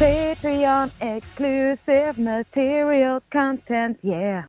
Patreon exclusive material content, yeah.